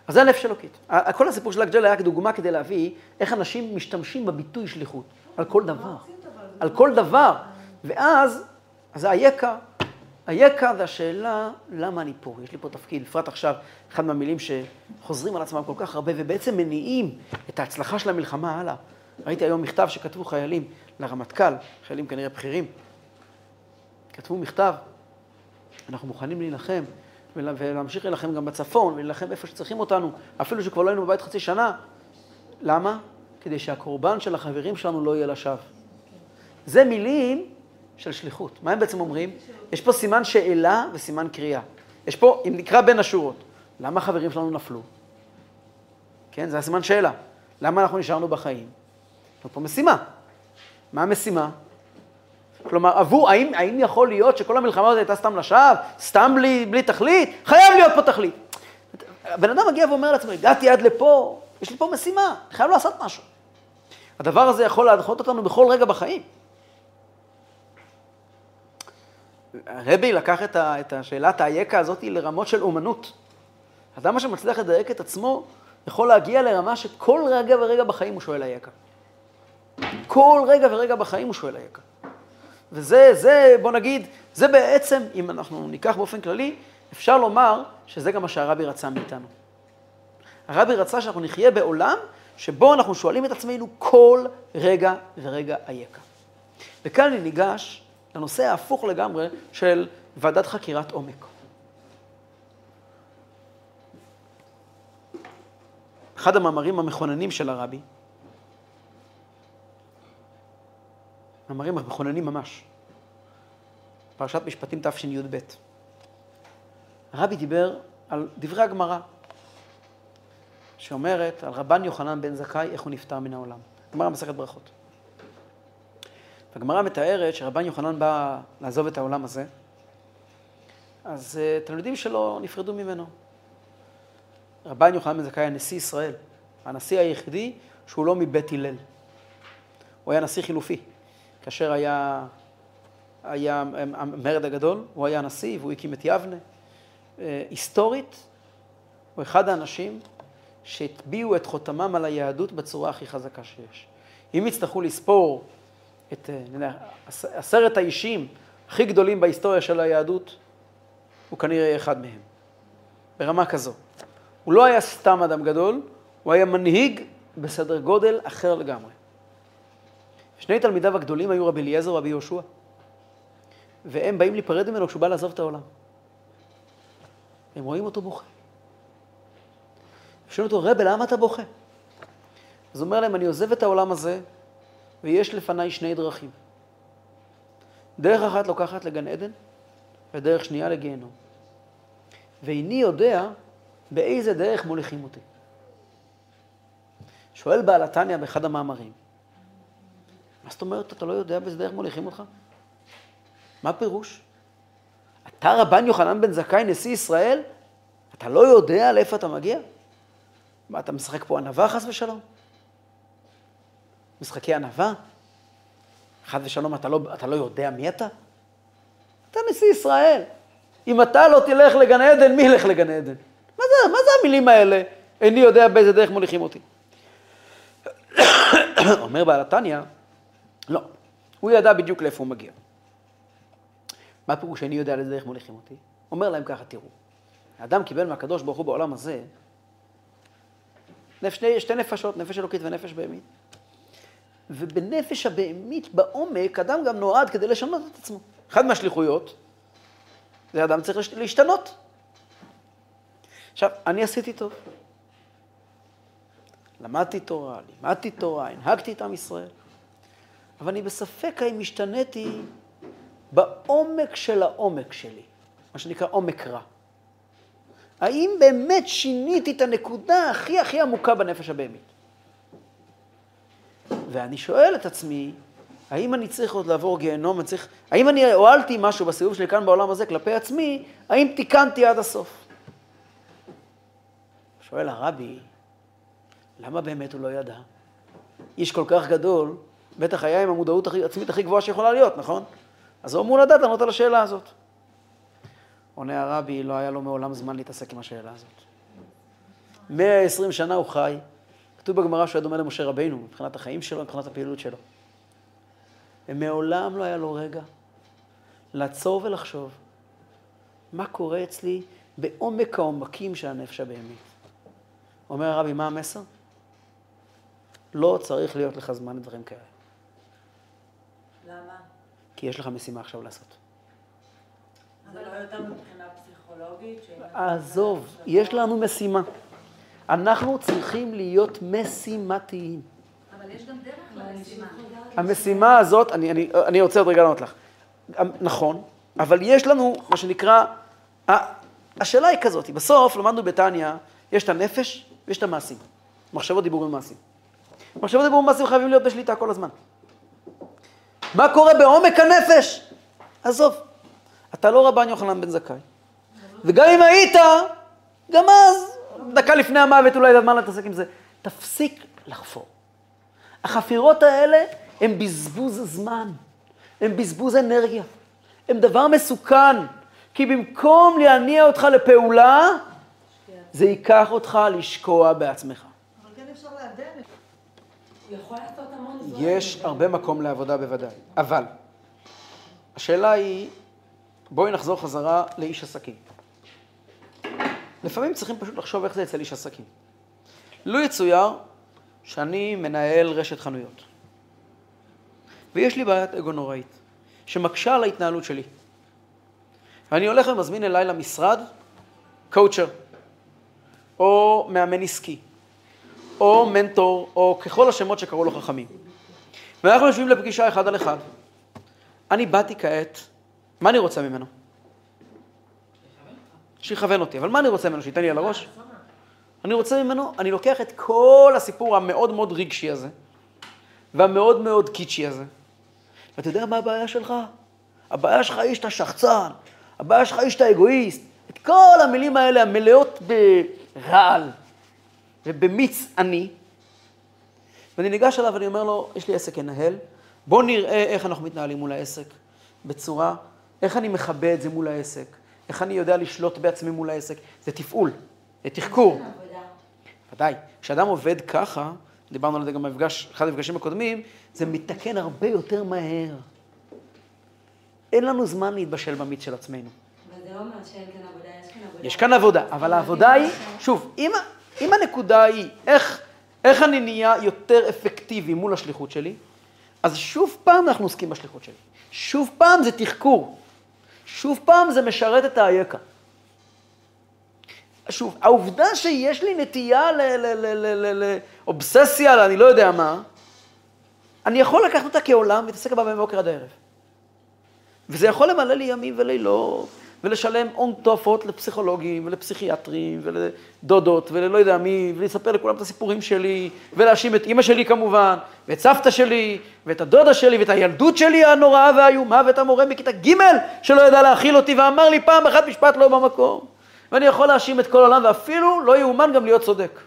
אז זה הנפש אלוקית. כל הסיפור של הג'ל היה כדוגמה כדי להביא איך אנשים משתמשים בביטוי שליחות, על כל דבר. על כל דבר. ואז, אז היקה. היקה זה השאלה, למה אני פה? יש לי פה תפקיד, בפרט עכשיו, אחד מהמילים שחוזרים על עצמם כל כך הרבה, ובעצם מניעים את ההצלחה של המלחמה הלאה. ראיתי היום מכתב שכתבו חיילים לרמטכ"ל, חיילים כנראה בכירים, כתבו מכתב, אנחנו מוכנים להילחם, ולהמשיך להילחם גם בצפון, ולהילחם איפה שצריכים אותנו, אפילו שכבר לא היינו בבית חצי שנה. למה? כדי שהקורבן של החברים שלנו לא יהיה לשווא. זה מילים של שליחות. מה הם בעצם אומרים? יש פה סימן שאלה וסימן קריאה. יש פה, אם נקרא בין השורות, למה החברים שלנו נפלו? כן, זה הסימן שאלה. למה אנחנו נשארנו בחיים? יש פה משימה. מה המשימה? כלומר, עבור, האם, האם יכול להיות שכל המלחמה הזאת הייתה סתם לשווא, סתם בלי, בלי תכלית? חייב להיות פה תכלית. הבן אדם מגיע ואומר לעצמו, הגעתי עד לפה, יש לי פה משימה, אני חייב לעשות משהו. הדבר הזה יכול להדחות אותנו בכל רגע בחיים. הרבי לקח את, ה, את השאלת האייקה הזאת לרמות של אומנות. אדם שמצליח לדייק את עצמו, יכול להגיע לרמה שכל רגע ורגע בחיים הוא שואל אייקה. כל רגע ורגע בחיים הוא שואל אייקה. וזה, זה, בוא נגיד, זה בעצם, אם אנחנו ניקח באופן כללי, אפשר לומר שזה גם מה שהרבי רצה מאיתנו. הרבי רצה שאנחנו נחיה בעולם שבו אנחנו שואלים את עצמנו כל רגע ורגע אייכה. וכאן אני ניגש לנושא ההפוך לגמרי של ועדת חקירת עומק. אחד המאמרים המכוננים של הרבי, מאמרים מכוננים ממש, פרשת משפטים תשי"ב. הרבי דיבר על דברי הגמרא, שאומרת על רבן יוחנן בן זכאי, איך הוא נפטר מן העולם. גמרא מסכת ברכות. הגמרא מתארת שרבן יוחנן בא לעזוב את העולם הזה, אז uh, תלמידים שלו נפרדו ממנו. רבן יוחנן בן זכאי היה נשיא ישראל, הנשיא היחידי שהוא לא מבית הלל. הוא היה נשיא חילופי. כאשר היה, היה המרד הגדול, הוא היה נשיא והוא הקים את יבנה. היסטורית, הוא אחד האנשים שהטביעו את חותמם על היהדות בצורה הכי חזקה שיש. אם יצטרכו לספור את נדע, עשרת האישים הכי גדולים בהיסטוריה של היהדות, הוא כנראה אחד מהם, ברמה כזו. הוא לא היה סתם אדם גדול, הוא היה מנהיג בסדר גודל אחר לגמרי. שני תלמידיו הגדולים היו רבי אליעזר ורבי יהושע, והם באים להיפרד ממנו כשהוא בא לעזוב את העולם. הם רואים אותו בוכה. שואלים אותו, רבי, למה אתה בוכה? אז הוא אומר להם, אני עוזב את העולם הזה, ויש לפניי שני דרכים. דרך אחת לוקחת לגן עדן, ודרך שנייה לגיהנום. ואיני יודע באיזה דרך מוליכים אותי. שואל בעל התניא באחד המאמרים, מה זאת אומרת, אתה לא יודע באיזה דרך מוליכים אותך? מה פירוש? אתה רבן יוחנן בן זכאי, נשיא ישראל, אתה לא יודע לאיפה אתה מגיע? מה, אתה משחק פה ענווה חס ושלום? משחקי ענווה? חס ושלום, אתה לא, אתה לא יודע מי אתה? אתה נשיא ישראל. אם אתה לא תלך לגן עדן, מי ילך לגן עדן? מה זה, מה זה המילים האלה? איני יודע באיזה דרך מוליכים אותי. <coughs> אומר בעל התניא, לא, הוא ידע בדיוק לאיפה הוא מגיע. מה פירוש שאני יודע לאיזה דרך מוליכים אותי? אומר להם ככה, תראו, האדם קיבל מהקדוש ברוך הוא בעולם הזה שתי, שתי נפשות, נפש אלוקית ונפש בהמית. ובנפש הבהמית, בעומק, אדם גם נועד כדי לשנות את עצמו. אחת מהשליחויות, זה אדם צריך להשתנות. עכשיו, אני עשיתי טוב. למדתי תורה, לימדתי תורה, הנהגתי את עם ישראל, אבל אני בספק האם השתניתי בעומק של העומק שלי, מה שנקרא עומק רע. האם באמת שיניתי את הנקודה הכי הכי עמוקה בנפש הבהמית? ואני שואל את עצמי, האם אני צריך עוד לעבור גיהנום, אני צריך, האם אני הועלתי משהו בסיבוב שלי כאן בעולם הזה כלפי עצמי, האם תיקנתי עד הסוף? שואל הרבי, למה באמת הוא לא ידע? איש כל כך גדול, בטח היה עם המודעות העצמית הכי גבוהה שיכולה להיות, נכון? אז הוא אמור לדעת לענות על השאלה הזאת. עונה הרבי, לא היה לו מעולם זמן להתעסק עם השאלה הזאת. 120 שנה הוא חי, כתוב בגמרא שהוא היה דומה למשה רבינו, מבחינת החיים שלו, מבחינת הפעילות שלו. ומעולם לא היה לו רגע לעצור ולחשוב מה קורה אצלי בעומק העומקים של הנפש הבהמית. אומר הרבי, מה המסר? לא צריך להיות לך זמן לדברים כאלה.
למה?
כי יש לך משימה עכשיו לעשות.
זה לא יותר מבחינה פסיכולוגית?
עזוב, יש לנו משימה. אנחנו צריכים להיות משימתיים.
אבל יש גם דרך למשימה.
המשימה הזאת, אני, אני, אני רוצה עוד רגע לענות לך. נכון, אבל יש לנו מה שנקרא, ה- השאלה היא כזאת, בסוף למדנו בתניא, יש את הנפש ויש את המעשים. מחשבות, דיבור ומעשים. מחשבות, דיבור ומעשים חייבים להיות בשליטה כל הזמן. מה קורה בעומק הנפש? עזוב, אתה לא רבן יוחנן בן זכאי. וגם אם היית, גם אז, דקה לפני המוות אולי זה הזמן להתעסק עם זה. תפסיק לחפור. החפירות האלה הן בזבוז זמן, הן בזבוז אנרגיה, הן דבר מסוכן, כי במקום להניע אותך לפעולה, זה ייקח אותך לשקוע בעצמך.
אבל כן אפשר לעדן.
יש הרבה מקום לעבודה בוודאי, אבל השאלה היא, בואי נחזור חזרה לאיש עסקים. לפעמים צריכים פשוט לחשוב איך זה אצל איש עסקים. לו יצויר שאני מנהל רשת חנויות, ויש לי בעיית אגו נוראית, שמקשה על ההתנהלות שלי. ואני הולך ומזמין אליי למשרד קואוצ'ר, או מאמן עסקי, או מנטור, או ככל השמות שקראו לו חכמים. ואנחנו יושבים לפגישה אחד על אחד. אני באתי כעת, מה אני רוצה ממנו? שיכוון אותי. אבל מה אני רוצה ממנו? שייתן לי על הראש? אני רוצה ממנו, אני לוקח את כל הסיפור המאוד מאוד רגשי הזה, והמאוד מאוד קיצ'י הזה, ואתה יודע מה הבעיה שלך? הבעיה שלך היא שאתה שחצן, הבעיה שלך היא שאתה אגואיסט. את כל המילים האלה המלאות ברעל ובמיץ אני. ואני ניגש אליו ואני אומר לו, יש לי עסק לנהל, בוא נראה איך אנחנו מתנהלים מול העסק בצורה, איך אני מכבה את זה מול העסק, איך אני יודע לשלוט בעצמי מול העסק. זה תפעול, זה תחקור. ודאי. כשאדם עובד ככה, דיברנו על זה גם במפגש, אחד המפגשים הקודמים, זה מתקן הרבה יותר מהר. אין לנו זמן להתבשל במיץ של עצמנו.
אבל זה לא אומר שאין כאן עבודה, יש כאן
יש כאן עבודה, אבל העבודה היא, שוב, אם, אם הנקודה היא איך, איך אני נהיה יותר אפקטיבי מול השליחות שלי, אז שוב פעם אנחנו עוסקים בשליחות שלי. שוב פעם זה תחקור. שוב פעם זה משרת את האייקה. שוב, העובדה שיש לי נטייה לאובססיה, אני לא יודע מה, אני יכול לקחת אותה כעולם ולהתעסק בה בבוקר עד הערב. וזה יכול למלא לי ימים ולילות, ולשלם הון תועפות לפסיכולוגים ולפסיכיאטרים ולדודות וללא יודע מי, ולספר לכולם את הסיפורים שלי, ולהאשים את אימא שלי כמובן, ואת סבתא שלי, ואת הדודה שלי, ואת הילדות שלי הנוראה והאיומה, ואת המורה בכיתה ג' שלא ידע להכיל אותי ואמר לי פעם אחת משפט לא במקום. ואני יכול להאשים את כל העולם, ואפילו לא יאומן גם להיות צודק.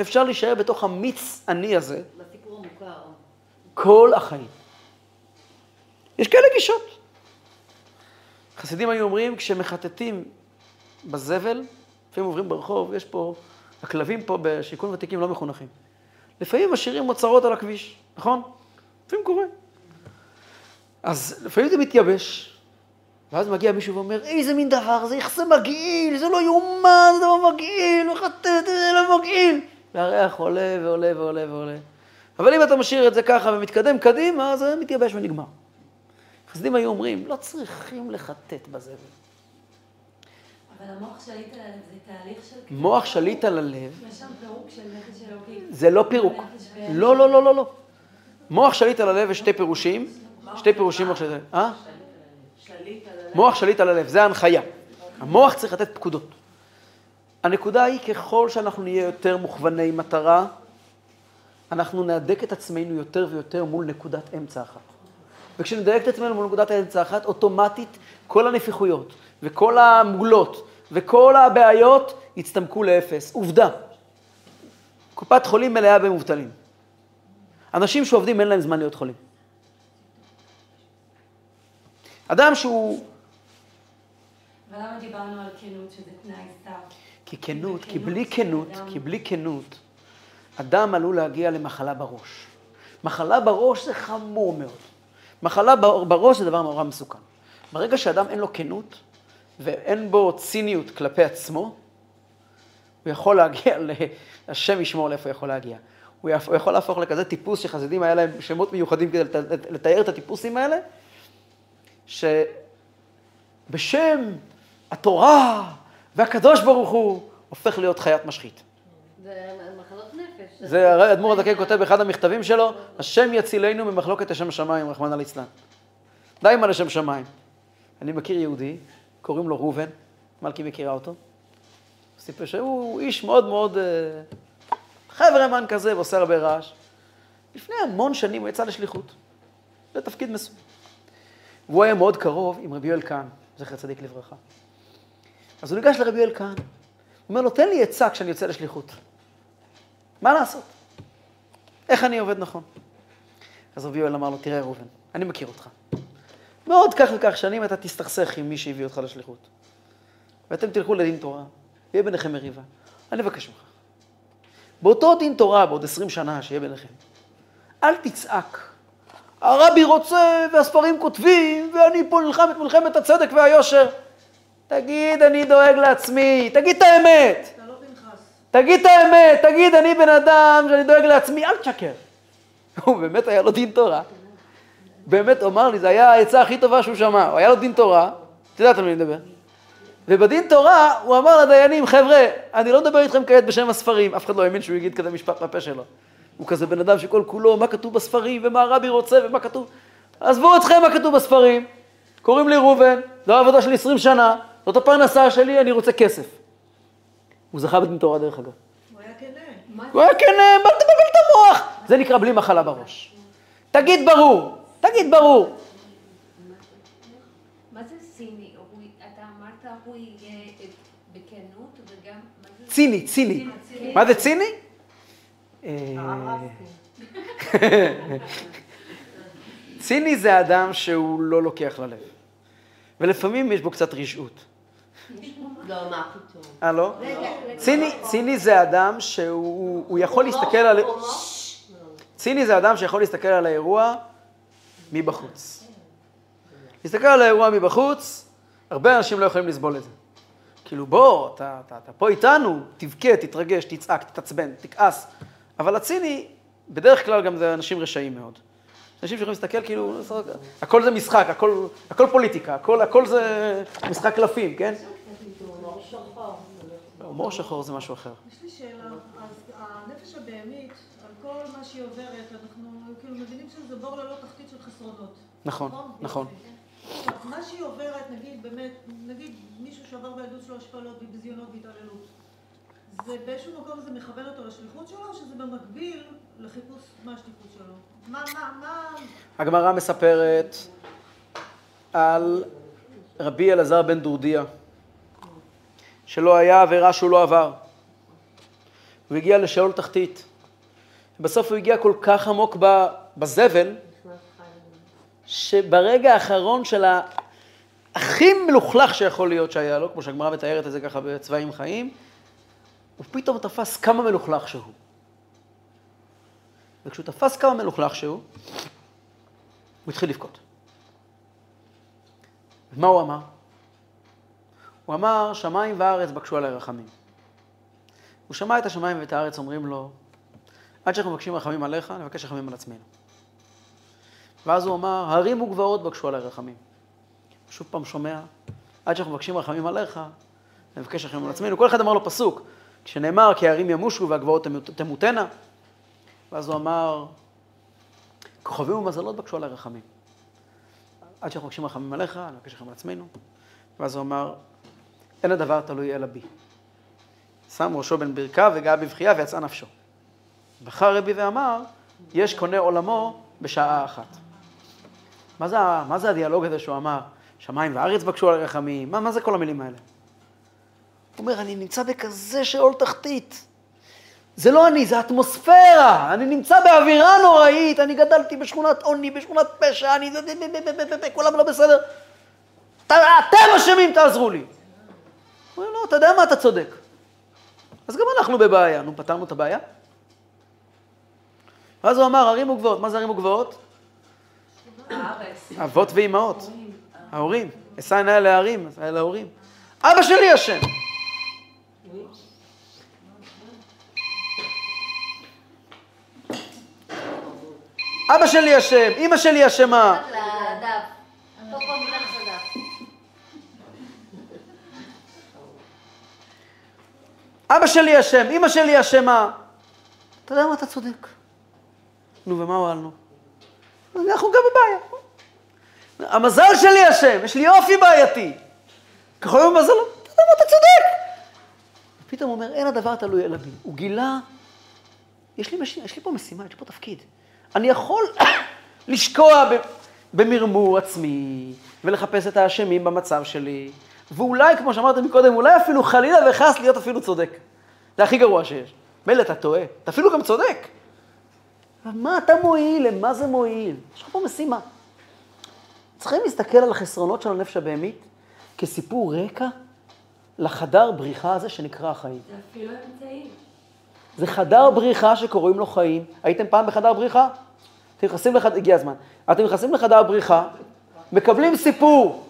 אפשר להישאר בתוך המיץ אני הזה.
בסיפור המוכר.
כל החיים. יש כאלה גישות. חסידים היו אומרים, כשמחטטים בזבל, לפעמים עוברים ברחוב, יש פה, הכלבים פה בשיכון ותיקים לא מחונכים. לפעמים משאירים אוצרות על הכביש, נכון? לפעמים קורה. אז לפעמים זה מתייבש, ואז מגיע מישהו ואומר, איזה מין דבר, זה זה מגעיל, זה לא יאומן, זה לא מגעיל, מחטט, זה לא מגעיל. והריח עולה ועולה ועולה ועולה. אבל אם אתה משאיר את זה ככה ומתקדם קדימה, זה מתייבש ונגמר. חסידים היו אומרים, לא צריכים לחטט בזבל.
אבל המוח שליט על הלב זה תהליך של...
מוח שליט על הלב,
יש שם פירוק של נפש אלוקית.
זה לא פירוק.
ו-
לא, לא, לא, לא, לא. מוח שליט על הלב יש שתי פירושים. שתי פירושים מוח? שליט על הלב. מוח שליט על הלב, זה ההנחיה. המוח צריך לתת פקודות. הנקודה היא, ככל שאנחנו נהיה יותר מוכווני מטרה, אנחנו נהדק את עצמנו יותר ויותר מול נקודת אמצע אחת. וכשנדייק את עצמנו מול נקודת האמצע אחת, אוטומטית כל הנפיחויות וכל המוגלות וכל הבעיות יצטמקו לאפס. עובדה, קופת חולים מלאה במובטלים. אנשים שעובדים אין להם זמן להיות חולים. אדם שהוא...
ולמה דיברנו על כנות שזה תנאי סף?
כי כנות, כי בלי כנות,
אדם-
כי בלי כנות, אדם עלול להגיע למחלה בראש. מחלה בראש זה חמור מאוד. מחלה בר- בראש זה דבר נורא מסוכן. ברגע שאדם אין לו כנות ואין בו ציניות כלפי עצמו, הוא יכול להגיע. השם ישמור לאיפה הוא יכול להגיע. הוא יכול להפוך לכזה טיפוס שחסידים היה להם שמות מיוחדים כדי לת- לת- לתאר את הטיפוסים האלה, שבשם התורה והקדוש ברוך הוא הופך להיות חיית משחית.
זה.
זה אדמו"ר הזקן כותב באחד המכתבים שלו, השם יצילנו ממחלוקת לשם שמיים, רחמנא ליצלן. די מה לשם שמיים. אני מכיר יהודי, קוראים לו ראובן, מלכי מכירה אותו. הוא סיפר שהוא איש מאוד מאוד אה, חברמן כזה ועושה הרבה רעש. לפני המון שנים הוא יצא לשליחות, לתפקיד מסוים. והוא היה מאוד קרוב עם רבי יואל כהן, זכר צדיק לברכה. אז הוא ניגש לרבי יואל הוא אומר לו, תן לי עצה כשאני יוצא לשליחות. מה לעשות? איך אני עובד נכון? אז רבי יואל אמר לו, תראה ראובן, אני מכיר אותך. בעוד כך וכך שנים אתה תסתכסך עם מי שהביא אותך לשליחות. ואתם תלכו לדין תורה, ויהיה ביניכם מריבה. אני מבקש ממך. באותו דין תורה, בעוד עשרים שנה שיהיה ביניכם, אל תצעק. הרבי רוצה והספרים כותבים, ואני פה נלחם את מלחמת הצדק והיושר. תגיד, אני דואג לעצמי, תגיד את האמת. תגיד את האמת, תגיד, אני בן אדם שאני דואג לעצמי, אל תשקר. <laughs> הוא באמת היה לו דין תורה. באמת, הוא אמר לי, זו הייתה העצה הכי טובה שהוא שמע. הוא היה לו דין תורה, את יודעת על מי אני מדבר. ובדין תורה הוא אמר לדיינים, חבר'ה, אני לא מדבר איתכם כעת בשם הספרים. אף אחד לא האמין שהוא יגיד כזה משפט מהפה שלו. הוא כזה בן אדם שכל כולו, מה כתוב בספרים, ומה הרבי רוצה, ומה כתוב. עזבו אתכם מה כתוב בספרים. קוראים לי ראובן, זו העבודה שלי 20 שנה, זאת הפרנסה שלי, אני רוצה כסף. הוא זכה בדין תורה דרך אגב.
הוא היה כנה.
הוא היה כן, אל תבלבל את המוח. זה נקרא בלי מחלה בראש. תגיד ברור, תגיד ברור.
מה זה ציני? אתה אמרת הוא יהיה אה, בכנות וגם...
ציני, ציני. מה זה ציני? אה, <laughs> ציני זה אדם שהוא לא לוקח ללב. ולפעמים יש בו קצת רשעות.
לא, מה פתאום?
אה, לא? ציני, ציני זה אדם שהוא הוא יכול להסתכל על... ציני זה אדם שיכול להסתכל על האירוע מבחוץ. להסתכל על האירוע מבחוץ, הרבה אנשים לא יכולים לסבול את זה. כאילו, בוא, אתה, אתה, אתה פה איתנו, תבכה, תתרגש, תצעק, תתעצבן, תכעס. אבל הציני, בדרך כלל גם זה אנשים רשעים מאוד. אנשים שיכולים להסתכל כאילו, הכל זה משחק, הכל, הכל פוליטיקה, הכל, הכל זה משחק קלפים, כן? הומור שחור זה משהו אחר.
יש לי שאלה, אז הנפש הבהמית, על כל מה שהיא עוברת, אנחנו כאילו מבינים שזה בור ללא תחתית של חסרונות.
נכון, נכון.
עכשיו, מה שהיא עוברת, נגיד באמת, נגיד מישהו שעבר בילדות שלו השפלות וביזיונות והתעללות, זה באיזשהו מקום זה מכוון אותו לשליחות שלו, או שזה במקביל לחיפוש מה השליחות שלו? מה, מה, מה...
הגמרא מספרת על רבי אלעזר בן דורדיה, שלא היה עבירה שהוא לא עבר. הוא הגיע לשאול תחתית. בסוף הוא הגיע כל כך עמוק בזבל, שברגע האחרון של. הכי מלוכלך שיכול להיות שהיה לו, כמו שהגמרא מתארת את זה ככה בצבעים חיים, הוא פתאום תפס כמה מלוכלך שהוא. וכשהוא תפס כמה מלוכלך שהוא, הוא התחיל לבכות. ומה הוא אמר? הוא אמר, שמיים וארץ בקשו עליי רחמים. הוא שמע את השמיים ואת הארץ אומרים לו, עד שאנחנו מבקשים רחמים עליך, נבקש רחמים על עצמנו. ואז הוא אמר, הרים וגבעות בקשו עליי רחמים. שוב פעם שומע, עד שאנחנו מבקשים רחמים עליך, נבקש רחמים על עצמנו. כל אחד אמר לו פסוק, כשנאמר כי הערים ימושו והגבעות תמות- תמותנה, ואז הוא אמר, כוכבים ומזלות בקשו עליי רחמים. עד שאנחנו מבקשים רחמים עליך, נבקש רחמים על עצמנו. ואז הוא אמר, אין הדבר תלוי אלא בי. שם ראשו בין ברכיו וגאה בבכייה ויצאה נפשו. בחר רבי ואמר, יש קונה עולמו בשעה אחת. מה זה, מה זה הדיאלוג הזה שהוא אמר, שמיים וארץ בקשו על רחמים? מה, מה זה כל המילים האלה? הוא אומר, אני נמצא בכזה שאול תחתית. זה לא אני, זה אטמוספירה. אני נמצא באווירה נוראית, אני גדלתי בשכונת עוני, בשכונת פשע, אני... כולם לא בסדר. אתם אשמים, תעזרו לי. לא, אתה יודע מה, אתה צודק. אז גם אנחנו בבעיה. נו, פתרנו את הבעיה? ואז הוא אמר, ערים וגבעות. מה זה ערים וגבעות? אבות ואימהות. ההורים. אשא עיניי אל ההרים, אשא אל ההורים. אבא שלי אשם. אבא שלי אשם, אימא שלי אשמה. אבא שלי אשם, אימא שלי אשמה. אתה יודע מה, אתה צודק. נו, ומה הועלנו? אנחנו גם בבעיה. המזל שלי אשם, יש לי אופי בעייתי. ככל יום מזלו, אתה יודע מה, אתה צודק. פתאום הוא אומר, אין הדבר תלוי אלא בי. הוא גילה, יש לי, מש... יש לי פה משימה, יש לי פה תפקיד. אני יכול <coughs> לשקוע ב... במרמור עצמי, ולחפש את האשמים במצב שלי, ואולי, כמו שאמרתם מקודם, אולי אפילו חלילה וחס להיות אפילו צודק. זה הכי גרוע שיש. מילא אתה טועה, אתה אפילו גם צודק. אבל מה אתה מועיל? למה זה מועיל? יש לך פה משימה. צריכים להסתכל על החסרונות של הנפש הבהמית כסיפור רקע לחדר בריחה הזה שנקרא החיים.
זה אפילו אמצעי.
זה חדר בריחה שקוראים לו חיים. הייתם פעם בחדר בריחה? אתם נכנסים לחדר, הגיע הזמן. אתם נכנסים לחדר בריחה, מקבלים סיפור.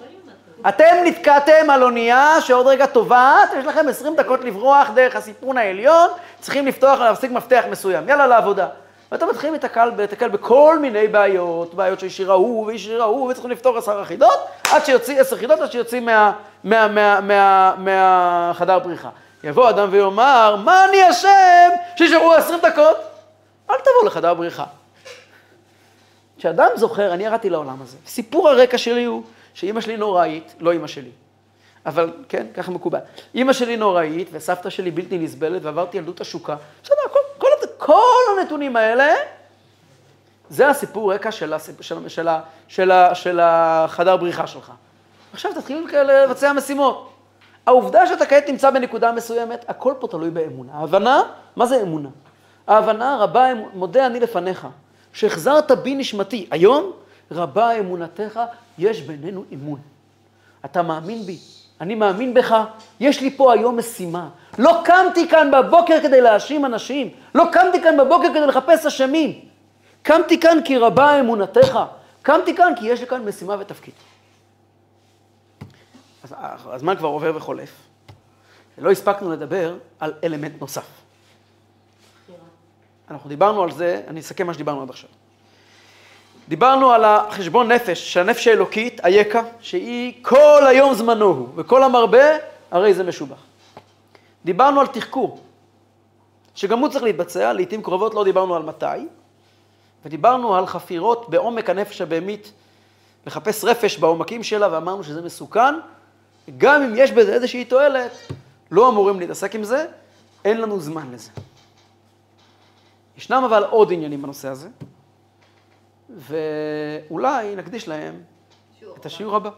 אתם נתקעתם על אונייה שעוד רגע טובעת, יש לכם 20 דקות לברוח דרך הסיפון העליון, צריכים לפתוח, להפסיק מפתח מסוים. יאללה לעבודה. ואתם מתחילים להתקל, בכל מיני בעיות, בעיות ההוא ואיש שיר ההוא, וצריכים לפתור עשר חידות, עד שיוציא עשר חידות, עד שיוצאים מה, מה, מה, מה, מהחדר בריחה. יבוא אדם ויאמר, מה אני אשם שישארו עשרים דקות? אל תבוא לחדר בריחה. כשאדם זוכר, אני ירדתי לעולם הזה. סיפור הרקע שלי הוא שאימא שלי נוראית, לא אימא שלי. אבל כן, ככה מקובל. אימא שלי נוראית וסבתא שלי בלתי נסבלת ועברתי ילדות עשוקה. בסדר, כל, כל, כל הנתונים האלה, זה הסיפור רקע של, של, של, של, של החדר בריחה שלך. עכשיו תתחיל לבצע משימות. העובדה שאתה כעת נמצא בנקודה מסוימת, הכל פה תלוי באמונה. ההבנה, מה זה אמונה? ההבנה, רבה, מודה אני לפניך, שהחזרת בי נשמתי. היום, רבה אמונתך, יש בינינו אמון. אתה מאמין בי, אני מאמין בך, יש לי פה היום משימה. לא קמתי כאן בבוקר כדי להאשים אנשים, לא קמתי כאן בבוקר כדי לחפש אשמים. קמתי כאן כי רבה אמונתך, קמתי כאן כי יש לי כאן משימה ותפקיד. אז הזמן כבר עובר וחולף. ולא הספקנו לדבר על אלמנט נוסף. אנחנו דיברנו על זה, אני אסכם מה שדיברנו עד עכשיו. דיברנו על החשבון נפש, שהנפש האלוקית, איקה, שהיא כל היום זמנו הוא, וכל המרבה, הרי זה משובח. דיברנו על תחקור, שגם הוא צריך להתבצע, לעיתים קרובות לא דיברנו על מתי, ודיברנו על חפירות בעומק הנפש הבהמית, לחפש רפש בעומקים שלה, ואמרנו שזה מסוכן, גם אם יש בזה איזושהי תועלת, לא אמורים להתעסק עם זה, אין לנו זמן לזה. ישנם אבל עוד עניינים בנושא הזה, ואולי נקדיש להם את השיעור הבא.